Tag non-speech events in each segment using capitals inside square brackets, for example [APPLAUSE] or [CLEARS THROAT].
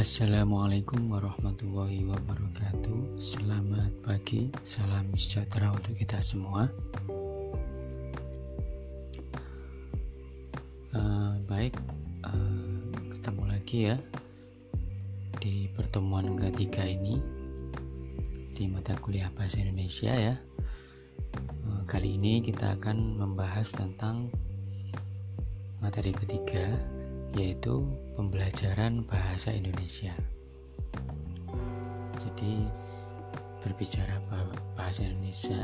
Assalamualaikum warahmatullahi wabarakatuh. Selamat pagi, salam sejahtera untuk kita semua. Uh, Baik, uh, ketemu lagi ya Di pertemuan ketiga ini Di mata kuliah Bahasa Indonesia ya. Uh, Kali ini kita akan membahas tentang materi ketiga yaitu pembelajaran bahasa Indonesia. Jadi berbicara bahasa Indonesia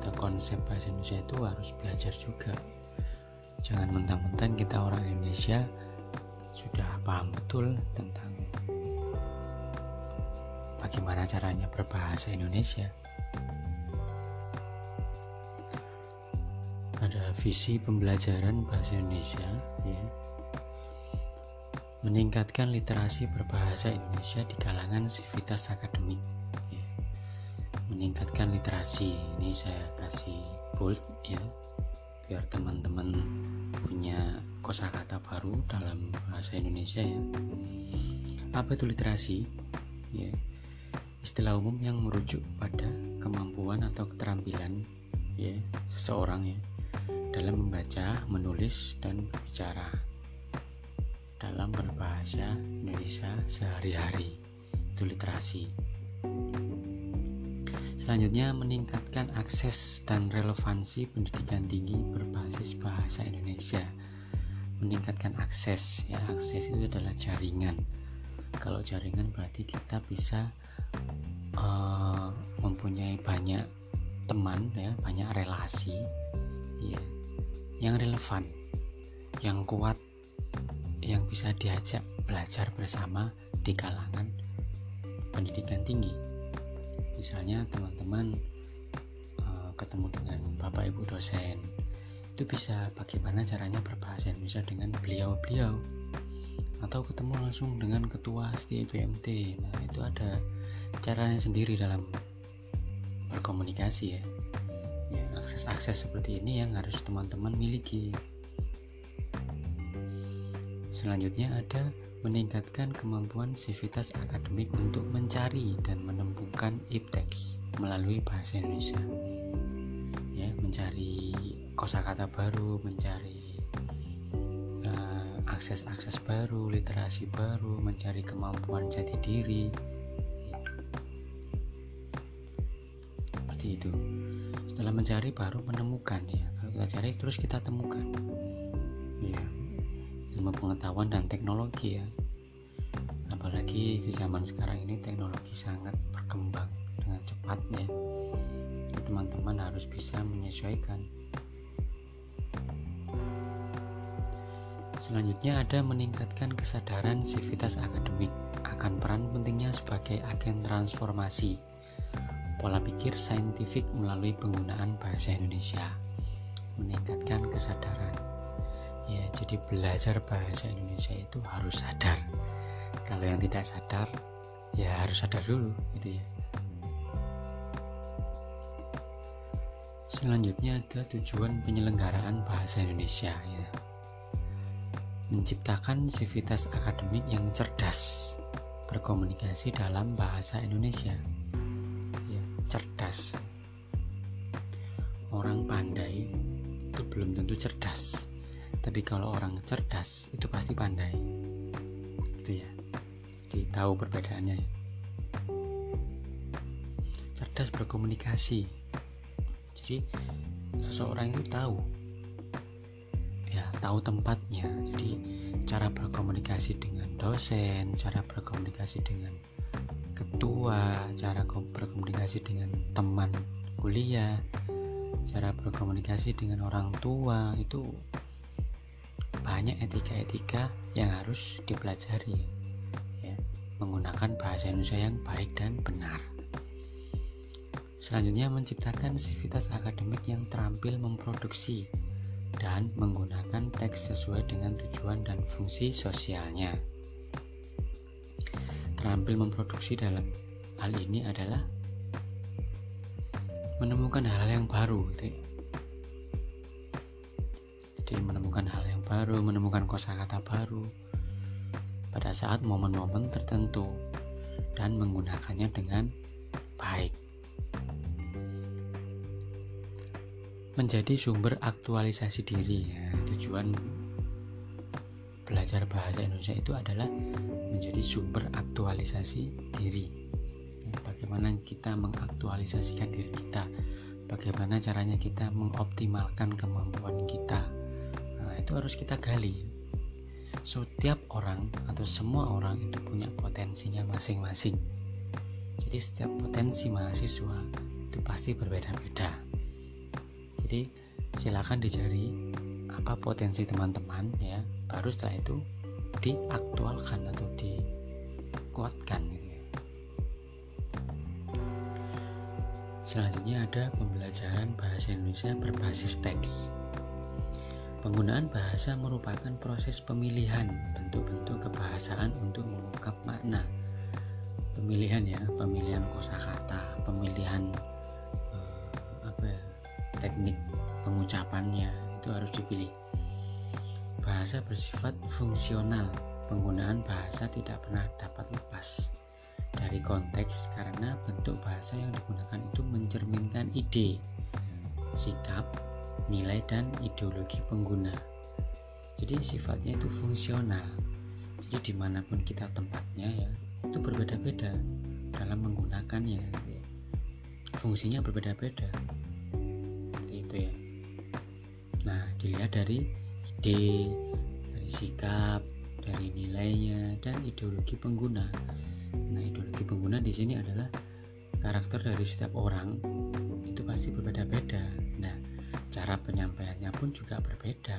atau konsep bahasa Indonesia itu harus belajar juga. Jangan mentang-mentang kita orang Indonesia sudah paham betul tentang bagaimana caranya berbahasa Indonesia. Ada visi pembelajaran bahasa Indonesia ya meningkatkan literasi berbahasa Indonesia di kalangan sivitas akademik. Ya. meningkatkan literasi. Ini saya kasih bold ya. Biar teman-teman punya kosakata baru dalam bahasa Indonesia ya. Apa itu literasi? Ya. Istilah umum yang merujuk pada kemampuan atau keterampilan ya seseorang ya dalam membaca, menulis dan berbicara dalam berbahasa Indonesia sehari-hari. Itu literasi. Selanjutnya meningkatkan akses dan relevansi pendidikan tinggi berbasis bahasa Indonesia. Meningkatkan akses ya. Akses itu adalah jaringan. Kalau jaringan berarti kita bisa uh, mempunyai banyak teman ya banyak relasi ya yang relevan yang kuat yang bisa diajak belajar bersama di kalangan pendidikan tinggi. Misalnya teman-teman uh, ketemu dengan bapak ibu dosen, itu bisa bagaimana caranya berbahasa Indonesia dengan beliau-beliau atau ketemu langsung dengan ketua STBMT. Nah, itu ada caranya sendiri dalam berkomunikasi ya. Ya, akses-akses seperti ini yang harus teman-teman miliki. Selanjutnya ada meningkatkan kemampuan sivitas akademik untuk mencari dan menemukan iptex melalui bahasa Indonesia. Ya, mencari kosakata baru, mencari uh, akses-akses baru, literasi baru, mencari kemampuan jati diri. Seperti itu. Setelah mencari baru menemukan ya. Kalau kita cari terus kita temukan. Ya, ilmu pengetahuan dan teknologi ya. Apalagi di zaman sekarang ini teknologi sangat berkembang dengan cepatnya teman-teman harus bisa menyesuaikan. Selanjutnya ada meningkatkan kesadaran sivitas akademik. Akan peran pentingnya sebagai agen transformasi. Pola pikir saintifik melalui penggunaan bahasa Indonesia. Meningkatkan kesadaran ya jadi belajar bahasa Indonesia itu harus sadar. Kalau yang tidak sadar ya harus sadar dulu gitu ya. Selanjutnya ada tujuan penyelenggaraan bahasa Indonesia ya. Menciptakan sivitas akademik yang cerdas berkomunikasi dalam bahasa Indonesia. Ya cerdas. Orang pandai itu belum tentu cerdas tapi kalau orang cerdas itu pasti pandai. Gitu ya. Jadi tahu perbedaannya ya. cerdas berkomunikasi. Jadi seseorang itu tahu. Ya tahu tempatnya. Jadi cara berkomunikasi dengan dosen cara berkomunikasi dengan ketua cara berkomunikasi dengan teman kuliah cara berkomunikasi dengan orang tua itu banyak etika-etika yang harus dipelajari ya, menggunakan bahasa Indonesia yang baik dan benar. Selanjutnya menciptakan sivitas akademik yang terampil memproduksi dan menggunakan teks sesuai dengan tujuan dan fungsi sosialnya. Terampil memproduksi dalam hal ini adalah menemukan hal-hal yang baru gitu ya. Jadi menemukan hal baru, menemukan kosakata baru, pada saat momen-momen tertentu dan menggunakannya dengan baik. Menjadi sumber aktualisasi diri ya, tujuan belajar bahasa Indonesia itu adalah menjadi sumber aktualisasi diri. Ya, bagaimana kita mengaktualisasikan diri kita, bagaimana caranya kita mengoptimalkan kemampuan kita. Itu harus kita gali. Setiap orang atau semua orang itu punya potensinya masing-masing. Jadi setiap potensi mahasiswa itu pasti berbeda-beda. Jadi silakan dicari apa potensi teman-teman ya baru setelah itu diaktualkan atau dikuatkan gitu ya. Selanjutnya ada pembelajaran bahasa Indonesia berbasis teks. Penggunaan bahasa merupakan proses pemilihan bentuk-bentuk kebahasaan untuk mengungkap makna. Pemilihan ya, pemilihan kosakata, pemilihan eh, apa ya, teknik pengucapannya itu harus dipilih Bahasa bersifat fungsional. Penggunaan bahasa tidak pernah dapat lepas dari konteks karena bentuk bahasa yang digunakan itu mencerminkan ide, sikap, nilai dan ideologi pengguna. Jadi sifatnya itu fungsional. Jadi di mana pun kita tempatnya ya itu berbeda-beda dalam menggunakannya. Fungsinya berbeda-beda. Itu ya. Nah dilihat dari ide, dari sikap, dari nilainya dan ideologi pengguna. Nah, ideologi pengguna di sini adalah karakter dari setiap orang itu pasti berbeda-beda. Nah, cara penyampaiannya pun juga berbeda.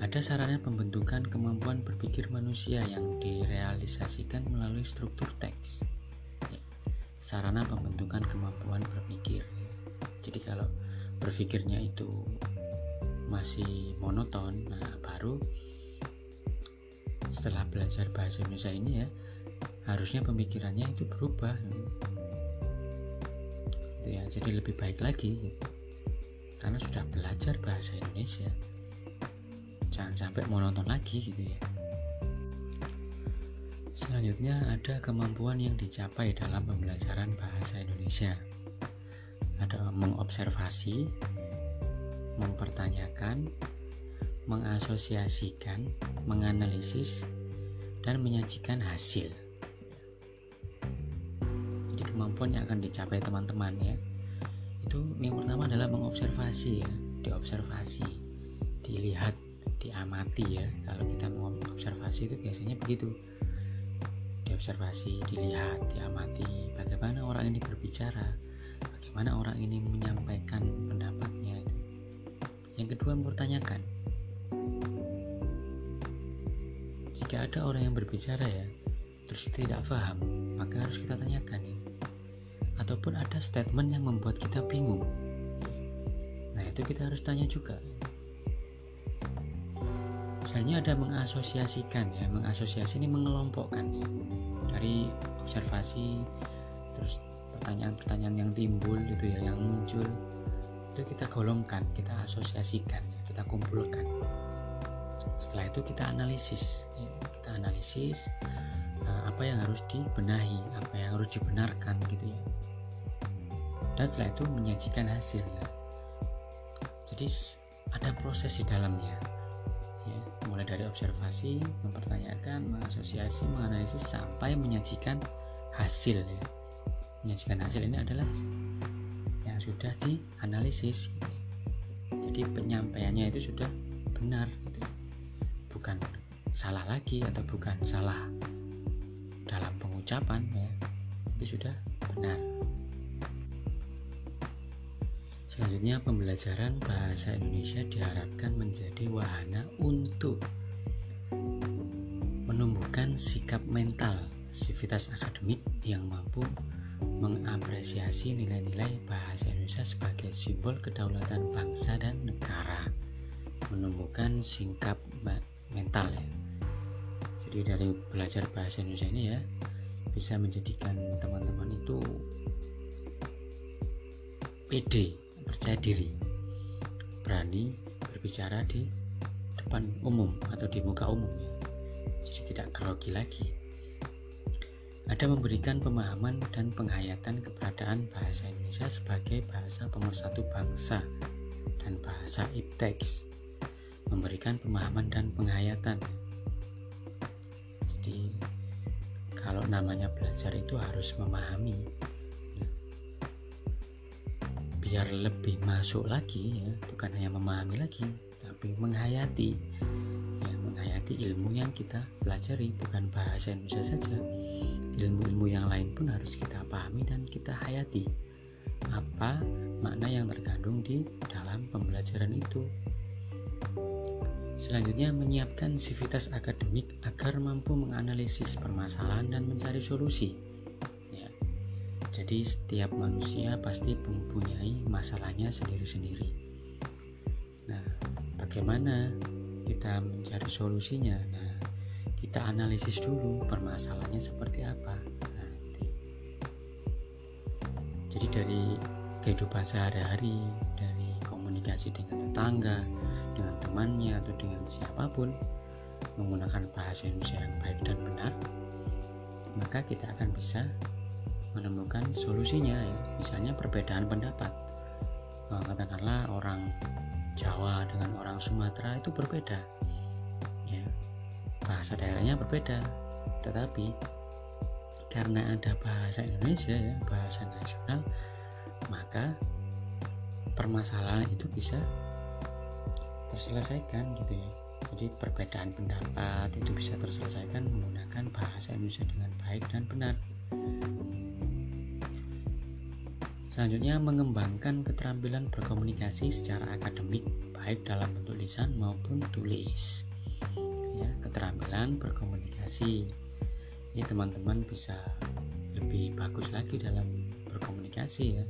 Ada sarana pembentukan kemampuan berpikir manusia yang direalisasikan melalui struktur teks. Ya, sarana pembentukan kemampuan berpikir. Jadi kalau berpikirnya itu masih monoton nah baru setelah belajar bahasa Indonesia ini ya harusnya pemikirannya itu berubah gitu ya jadi lebih baik lagi gitu. karena sudah belajar bahasa Indonesia jangan sampai monoton lagi gitu ya selanjutnya ada kemampuan yang dicapai dalam pembelajaran bahasa Indonesia ada mengobservasi mempertanyakan, mengasosiasikan, menganalisis, dan menyajikan hasil. Kemampuan yang akan dicapai teman-teman ya, itu yang pertama adalah mengobservasi ya, diobservasi, dilihat, diamati ya. Kalau kita mau observasi itu biasanya begitu. Diobservasi, dilihat, diamati bagaimana orang ini berbicara, bagaimana orang ini menyampaikan pendapatnya itu yang kedua mempertanyakan. Jika ada orang yang berbicara ya, terus kita tidak paham, maka harus kita tanyakan ya. Ataupun ada statement yang membuat kita bingung. Nah, itu kita harus tanya juga. Selanjutnya ada mengasosiasikan ya, mengasosiasi ini mengelompokkan ya. Dari observasi terus pertanyaan-pertanyaan yang timbul itu ya yang muncul itu kita golongkan, kita asosiasikan, kita kumpulkan. Setelah itu kita analisis, ya, kita analisis eh, apa yang harus dibenahi, apa yang harus dibenarkan gitu ya. Dan setelah itu menyajikan hasil. Jadi ada proses di dalamnya. Ya, mulai dari observasi, mempertanyakan, mengasosiasi, menganalisis sampai menyajikan hasil ya. Menyajikan hasil ini adalah yang sudah dianalisis gitu. jadi penyampaiannya itu sudah benar gitu. bukan salah lagi atau bukan salah dalam pengucapan ya tapi sudah benar Selanjutnya pembelajaran bahasa Indonesia diharapkan menjadi wahana untuk menumbuhkan sikap mental, sivitas akademik yang mampu mengapresiasi nilai-nilai bahasa Indonesia sebagai simbol kedaulatan bangsa dan negara. Menumbuhkan sikap mental ya. Jadi dari belajar bahasa Indonesia ini ya bisa menjadikan teman-teman itu pede percaya diri. Berani berbicara di depan umum atau di muka umum ya. Jadi tidak grogi lagi. Ada memberikan pemahaman dan penghayatan keberadaan bahasa Indonesia sebagai bahasa pemersatu bangsa dan bahasa ipteks memberikan pemahaman dan penghayatan. Jadi kalau namanya belajar itu harus memahami biar lebih masuk lagi ya bukan hanya memahami lagi tapi menghayati. Ya menghayati ilmu yang kita pelajari bukan bahasa Indonesia saja. Ilmu-ilmu yang lain pun harus kita pahami dan kita hayati. Apa makna yang terkandung di dalam pembelajaran itu? Selanjutnya menyiapkan sivitas akademik agar mampu menganalisis permasalahan dan mencari solusi. Jadi setiap manusia pasti mempunyai masalahnya sendiri-sendiri. Nah bagaimana kita mencari solusinya? Nah kita analisis dulu permasalahannya seperti apa. Nah, jadi dari kehidupan sehari-hari dari komunikasi dengan tetangga dengan temannya atau dengan siapa pun menggunakan bahasa Indonesia yang baik dan benar maka kita akan bisa menemukan solusinya ya. misalnya perbedaan pendapat. Nah, katakanlah orang Jawa dengan orang Sumatera itu berbeda bahasa daerahnya berbeda. Tetapi karena ada bahasa Indonesia ya bahasa nasional maka permasalahan itu bisa terselesaikan gitu ya. Jadi perbedaan pendapat itu bisa terselesaikan menggunakan bahasa Indonesia dengan baik dan benar selanjutnya mengembangkan keterampilan berkomunikasi secara akademik baik dalam bentuk lisan maupun tulis. Ya keterampilan berkomunikasi. Ini teman-teman bisa lebih bagus lagi dalam berkomunikasi ya.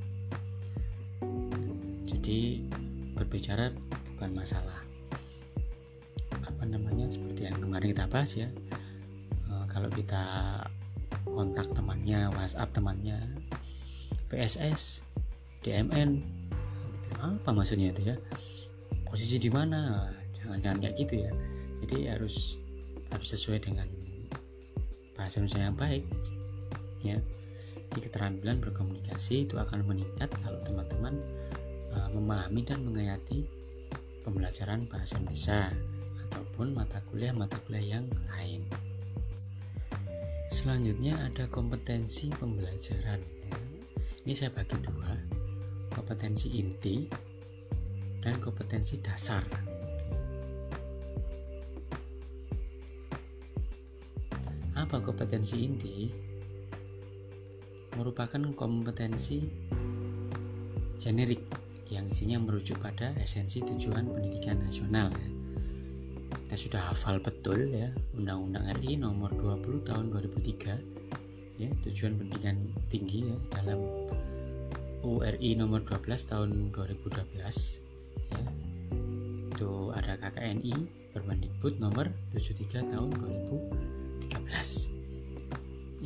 Jadi berbicara bukan masalah apa namanya seperti yang kemarin kita bahas ya. E, kalau kita kontak temannya WhatsApp temannya PSS DMN apa maksudnya itu ya? Posisi di mana? Jangan-jangan kayak gitu ya. Jadi harus harus sesuai dengan bahasa Indonesia yang baik ya. Di keterampilan berkomunikasi itu akan meningkat kalau teman-teman uh, memahami dan menghayati pembelajaran bahasa Indonesia ataupun mata kuliah-mata kuliah yang lain. Selanjutnya ada kompetensi pembelajaran. Ini saya bagi dua kompetensi inti dan kompetensi dasar Apa kompetensi inti? Merupakan kompetensi generik yang isinya merujuk pada esensi tujuan pendidikan nasional ya. Kita sudah hafal betul ya Undang-Undang RI nomor 20 tahun 2003 ya tujuan pendidikan tinggi ya dalam URI nomor 12 tahun 2012 ya itu ada KKNI Permendikbud nomor 73 tahun 2000 13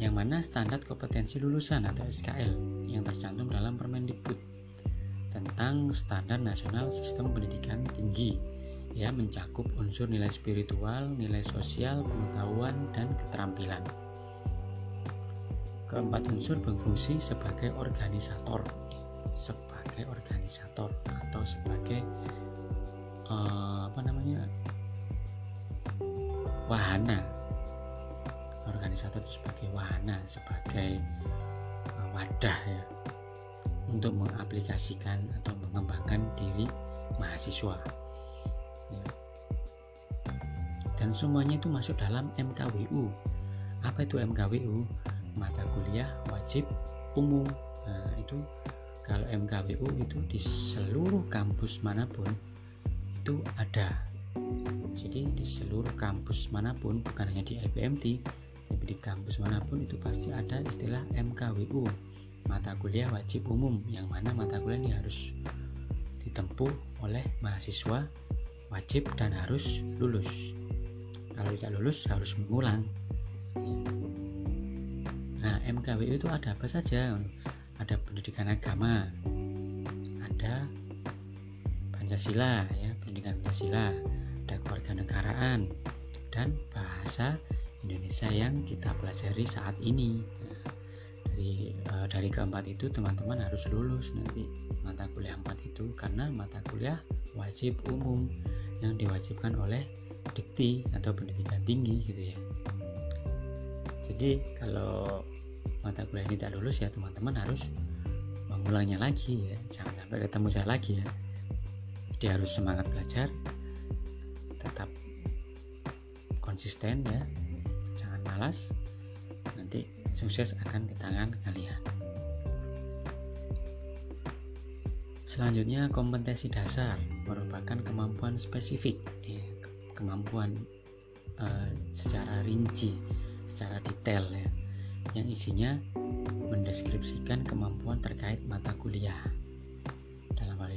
yang mana standar kompetensi lulusan atau SKL yang tercantum dalam Permendikbud tentang standar nasional sistem pendidikan tinggi. Ya mencakup unsur nilai spiritual, nilai sosial, pengetahuan dan keterampilan. Keempat unsur berfungsi sebagai organisator, sebagai organisator atau sebagai uh, apa namanya? Wahana. Organisator sebagai wahana sebagai uh, wadah ya untuk mengaplikasikan atau mengembangkan diri mahasiswa. Ya. dan semuanya itu masuk dalam MKWU apa itu MKWU mata kuliah wajib umum. Nah itu kalau MKWU itu di seluruh kampus mana pun itu ada. Jadi di seluruh kampus mana pun bukan hanya di IPMT tapi di kampus mana pun itu pasti ada istilah MKWU mata kuliah wajib umum yang mana mata kuliah ini harus ditempuh oleh mahasiswa wajib dan harus lulus. Kalau tidak lulus harus mengulang MKWU itu ada apa saja? Ada pendidikan agama ada Pancasila ya pendidikan Pancasila ada kewarganegaraan dan bahasa Indonesia yang kita pelajari saat ini. Dari uh, dari keempat itu teman-teman harus lulus nanti mata kuliah empat itu karena mata kuliah wajib umum yang diwajibkan oleh dikti atau pendidikan tinggi gitu ya. Jadi kalau mata kuliah ini tidak lulus ya teman-teman harus mengulangnya lagi ya. Jangan sampai ketemu saya lagi ya. Jadi harus semangat belajar tetap konsisten ya. Jangan malas nanti sukses akan di tangan kalian. Selanjutnya kompetensi dasar merupakan kemampuan spesifik ya, kemampuan uh, secara rinci secara detail ya yang isinya mendeskripsikan kemampuan terkait mata kuliah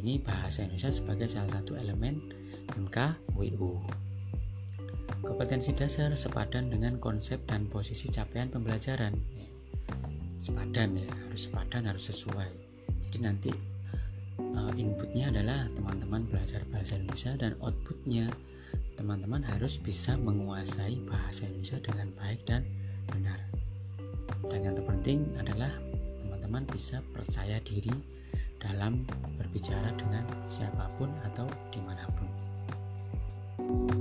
ini bahasa Indonesia sebagai salah satu elemen MKWU. Kompetensi dasar sepadan dengan konsep dan posisi capaian pembelajaran. Sepadan ya, harus sepadan, harus sesuai. Jadi nanti uh, inputnya adalah teman-teman belajar bahasa Indonesia dan outputnya teman-teman harus bisa menguasai bahasa Indonesia dengan baik dan benar. Dan yang terpenting adalah teman-teman bisa percaya diri dalam berbicara dengan siapa pun atau di mana pun. Uh,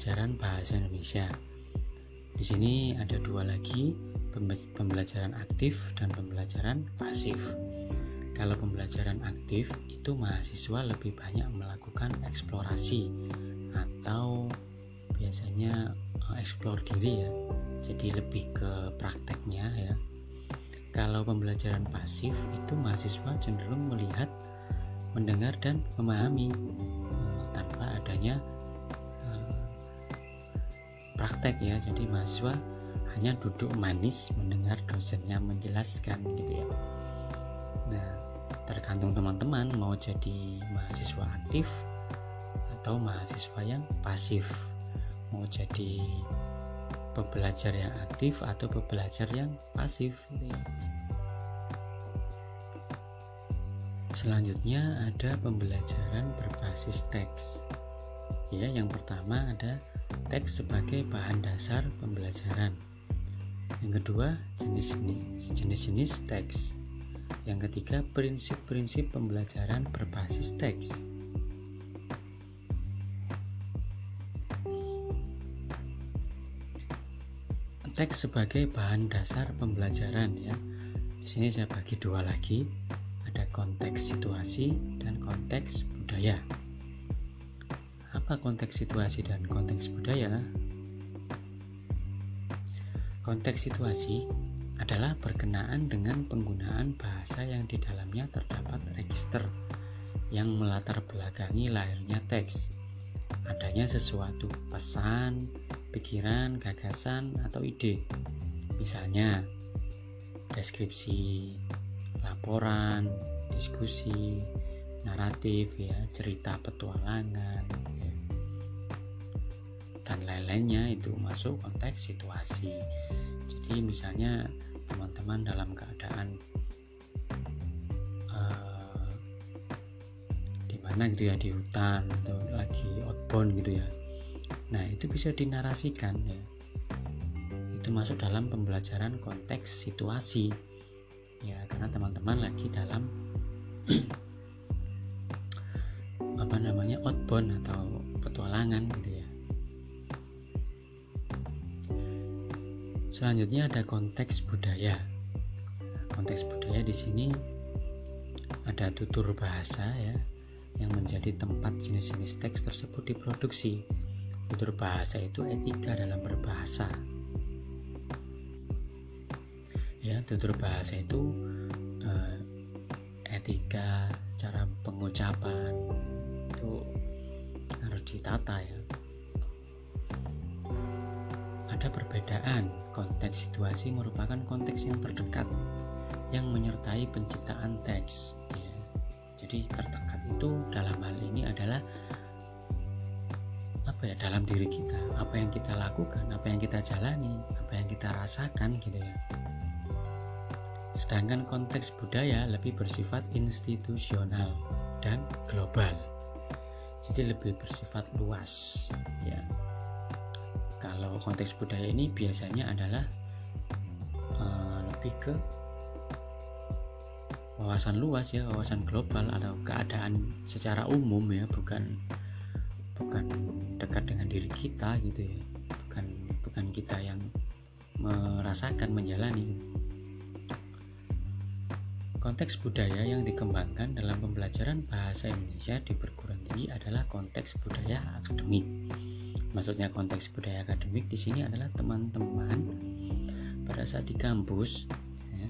pembelajaran bahasa Indonesia. Di sini ada dua lagi, pembelajaran aktif dan pembelajaran pasif. Kalau pembelajaran aktif itu mahasiswa lebih banyak melakukan eksplorasi atau biasanya eksplor diri ya. Jadi lebih ke prakteknya ya. Kalau pembelajaran pasif itu mahasiswa cenderung melihat, mendengar dan memahami tanpa adanya eh, praktek ya. Jadi mahasiswa hanya duduk manis mendengar dosennya menjelaskan gitu ya nah tergantung teman-teman mau jadi mahasiswa aktif atau mahasiswa yang pasif mau jadi pembelajar yang aktif atau pembelajar yang pasif gitu ya. Selanjutnya ada pembelajaran berbasis teks. Ya, yang pertama ada teks sebagai bahan dasar pembelajaran. Yang kedua, jenis-jenis teks. Yang ketiga, prinsip-prinsip pembelajaran berbasis teks. Teks sebagai bahan dasar pembelajaran ya. Di sini saya bagi dua lagi, ada konteks situasi dan konteks budaya. Apa konteks situasi dan konteks budaya? Konteks situasi adalah berkenaan dengan penggunaan bahasa yang di dalamnya terdapat register yang melatar belakangi lahirnya teks. Adanya sesuatu pesan, pikiran, gagasan, atau ide. Misalnya, deskripsi, laporan, diskusi, naratif ya, cerita petualangan, dan lain-lainnya itu masuk konteks situasi. Jadi misalnya teman-teman dalam keadaan uh, di mana gitu ya di hutan atau lagi outbound gitu ya. Nah itu bisa dinarasikan ya. Itu masuk dalam pembelajaran konteks situasi. Ya karena teman-teman lagi dalam [CLEARS THROAT] apa namanya outbound atau petualangan gitu ya Selanjutnya ada konteks budaya. Konteks budaya di sini ada tutur bahasa ya yang menjadi tempat jenis-jenis teks tersebut diproduksi. Tutur bahasa itu etika dalam berbahasa. Ya, tutur bahasa itu eh, etika, cara pengucapan itu harus ditata ya ada perbedaan. Konteks situasi merupakan konteks yang terdekat yang menyertai penciptaan teks. Ya. Jadi terdekat itu dalam hal ini adalah apa ya dalam diri kita apa yang kita lakukan apa yang kita jalani apa yang kita rasakan gitu ya sedangkan konteks budaya lebih bersifat institusional dan global jadi lebih bersifat luas ya kalau konteks budaya ini biasanya adalah uh, lebih ke wawasan luas ya wawasan global atau keadaan secara umum ya bukan bukan dekat dengan diri kita gitu ya. Bukan bukan kita yang merasakan menjalani. Konteks budaya yang dikembangkan dalam pembelajaran bahasa Indonesia di perguruan tinggi adalah konteks budaya akademik maksudnya konteks budaya akademik di sini adalah teman-teman pada saat di kampus ya,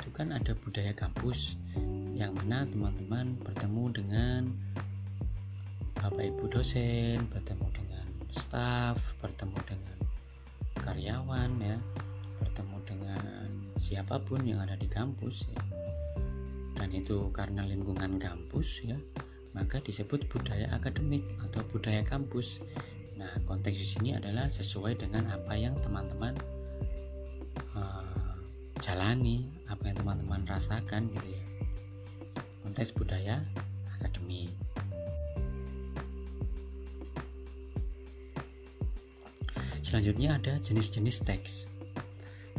itu kan ada budaya kampus yang mana teman-teman bertemu dengan bapak ibu dosen bertemu dengan staff bertemu dengan karyawan ya. Bertemu dengan siapa pun yang ada di kampus ya. Dan itu karena lingkungan kampus ya maka disebut budaya akademik atau budaya kampus Nah, konteks di sini adalah sesuai dengan apa yang teman-teman uh, jalani, apa yang teman-teman rasakan gitu ya. Konteks budaya akademik. Selanjutnya ada jenis-jenis teks.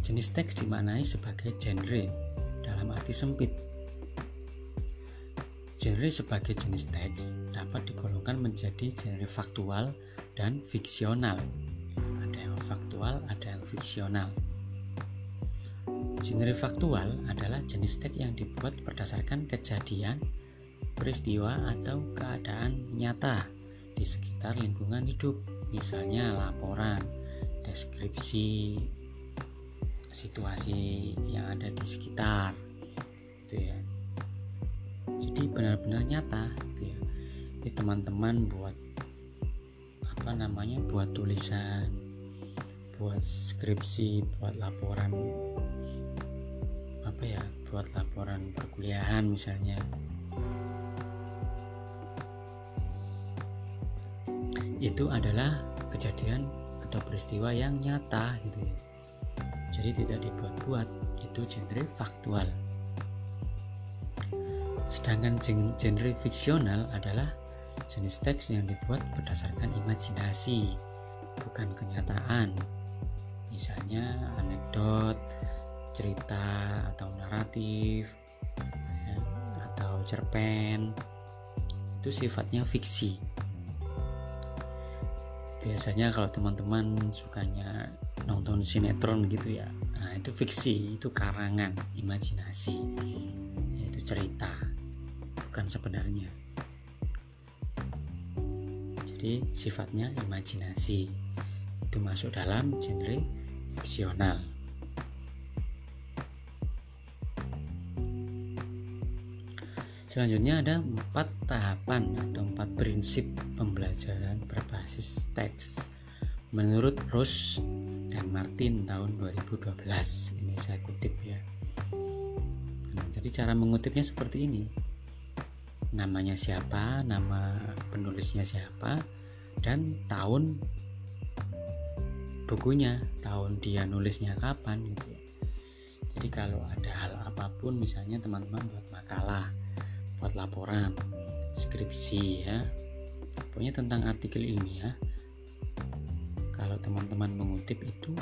Jenis teks dimaknai sebagai genre dalam arti sempit. Genre sebagai jenis teks dapat digolongkan menjadi genre faktual, dan fiksional. Ada yang faktual, ada yang fiksional. Genre faktual adalah jenis teks yang dibuat berdasarkan kejadian, peristiwa, atau keadaan nyata di sekitar lingkungan hidup, misalnya laporan, deskripsi, situasi yang ada di sekitar, gitu ya. Jadi benar-benar nyata, Ini teman-teman buat apa namanya buat tulisan buat skripsi buat laporan apa ya buat laporan perkuliahan misalnya. Itu adalah kejadian atau peristiwa yang nyata gitu ya. Jadi tidak dibuat-buat itu genre faktual. Sedangkan genre fiksional adalah jenis teks yang dibuat berdasarkan imajinasi, bukan kenyataan. Misalnya anekdot, cerita atau naratif, ya, atau cerpen, itu sifatnya fiksi. Biasanya kalau teman-teman sukanya nonton sinetron gitu ya, nah itu fiksi, itu karangan, imajinasi, itu cerita, bukan sebenarnya jadi sifatnya imajinasi itu masuk dalam genre fiksional Selanjutnya ada empat tahapan atau empat prinsip pembelajaran berbasis teks menurut Rose dan Martin tahun 2012. Ini saya kutip ya. Nah, jadi cara mengutipnya seperti ini namanya siapa, nama penulisnya siapa, dan tahun bukunya, tahun dia nulisnya kapan gitu. Jadi kalau ada hal apa pun misalnya teman-teman buat makalah, buat laporan, skripsi ya, pokoknya tentang artikel ilmiah. Kalau teman-teman mengutip itu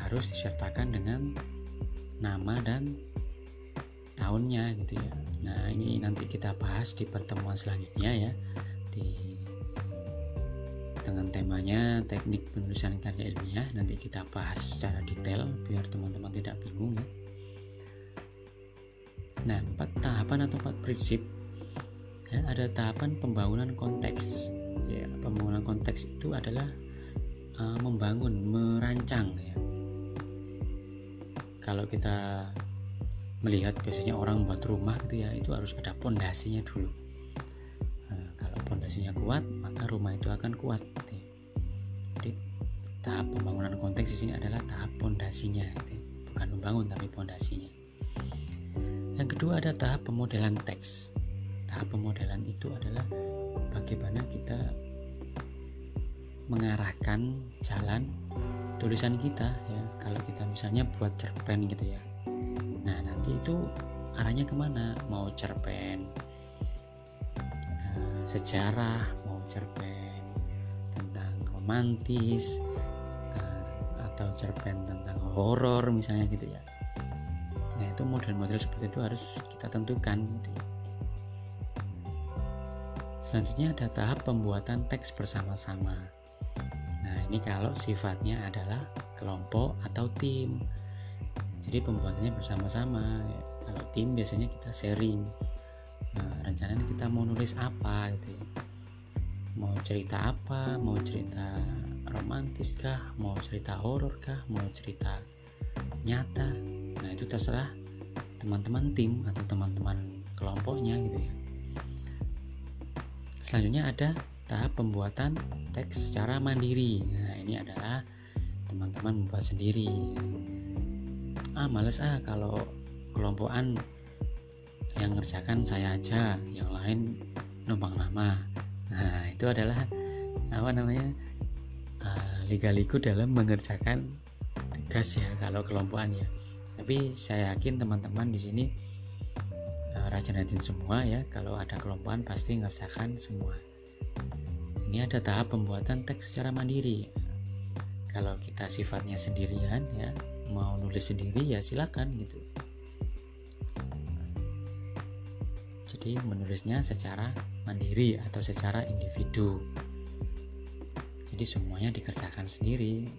harus disertakan dengan nama dan tahunnya gitu ya. Nah ini nanti kita bahas di pertemuan selanjutnya ya di dengan temanya teknik penulisan karya ilmiah. Nanti kita bahas secara detail biar teman-teman tidak bingung ya. Nah empat tahapan atau empat prinsip. Ya, ada tahapan pembangunan konteks. Ya, pembangunan konteks itu adalah uh, membangun merancang ya. Kalau kita melihat biasanya orang buat rumah gitu ya itu harus ada pondasinya dulu. Nah, kalau pondasinya kuat maka rumah itu akan kuat. Gitu ya. jadi tahap pembangunan konteks di sini adalah tahap pondasinya gitu ya. bukan membangun tapi pondasinya. Yang kedua ada tahap pemodelan teks. Tahap pemodelan itu adalah bagaimana kita mengarahkan jalan tulisan kita ya. Kalau kita misalnya buat cerpen gitu ya nanti itu arahnya ke mana? Mau cerpen uh, sejarah mau cerpen tentang romantis uh, atau cerpen tentang horor misalnya gitu ya. Nah itu model-model seperti itu harus kita tentukan gitu ya. Selanjutnya ada tahap pembuatan teks bersama-sama. Ini kalau sifatnya adalah kelompok atau tim jadi pembuatannya bersama-sama kalau tim biasanya kita sharing nah, rencananya kita mau nulis apa gitu ya. Mau cerita apa mau cerita romantis kah mau cerita horor kah mau cerita nyata. Nah itu terserah teman-teman tim atau teman-teman kelompoknya gitu ya. Selanjutnya ada tahap pembuatan teks secara mandiri. Nah ini adalah teman-teman membuat sendiri ah males ah kalau kelompokan yang ngerjakan saya aja yang lain numpang lama nah itu adalah apa namanya uh, liga-ligu dalam mengerjakan tugas ya kalau kelompokan ya. Tapi saya yakin teman-teman di sini uh, rajin-rajin semua ya kalau ada kelompokan pasti ngerjakan semua. Ini ada tahap pembuatan teks secara mandiri. Kalau kita sifatnya sendirian ya mau nulis sendiri ya silakan gitu. Jadi menulisnya secara mandiri atau secara individu. Jadi semuanya dikerjakan sendiri.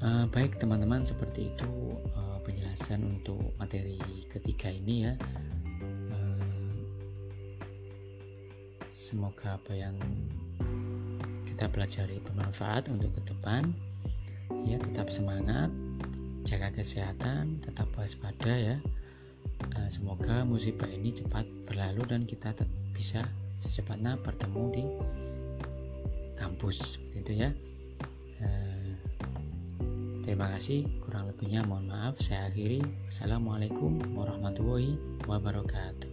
Uh, baik teman-teman seperti itu uh, penjelasan untuk materi ketiga ini ya. Semoga apa yang kita pelajari bermanfaat untuk ke depan. Ya, tetap semangat, jaga kesehatan, tetap waspada ya. Eh, semoga musibah ini cepat berlalu dan kita bisa secepatnya bertemu di kampus gitu ya. Eh, terima kasih, kurang lebihnya mohon maaf. Saya akhiri. Assalamualaikum warahmatullahi wabarakatuh.